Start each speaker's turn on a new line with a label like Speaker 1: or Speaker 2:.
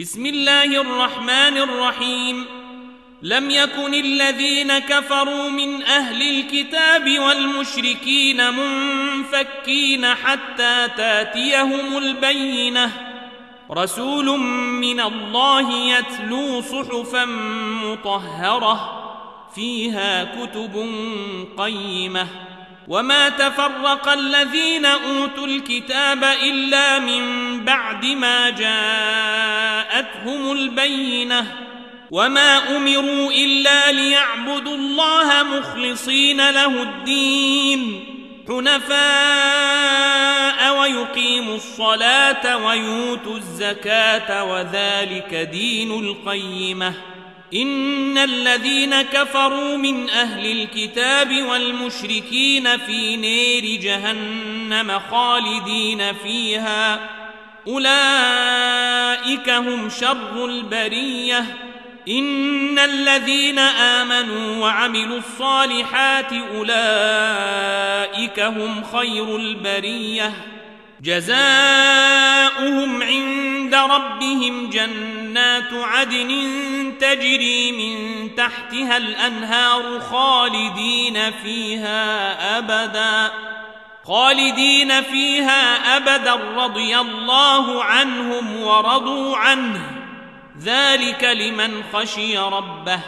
Speaker 1: بسم الله الرحمن الرحيم. لم يكن الذين كفروا من أهل الكتاب والمشركين منفكين حتى تأتيهم البينة. رسول من الله يتلو صحفا مطهرة فيها كتب قيمة. وما تفرق الذين أوتوا الكتاب إلا من بعد ما جاءتهم البينة وما أمروا إلا ليعبدوا الله مخلصين له الدين حنفاء ويقيموا الصلاة ويؤتوا الزكاة وذلك دين القيمة إن الذين كفروا من أهل الكتاب والمشركين في نير جهنم خالدين فيها أولئك هم شر البرية. إن الذين آمنوا وعملوا الصالحات أولئك هم خير البرية. جزاؤهم عند ربهم جنات عدن تجري من تحتها الأنهار خالدين فيها أبدا. خالدين فيها أبدا رضي الله عنهم ورضوا عنه. ذلك لمن خشي ربه.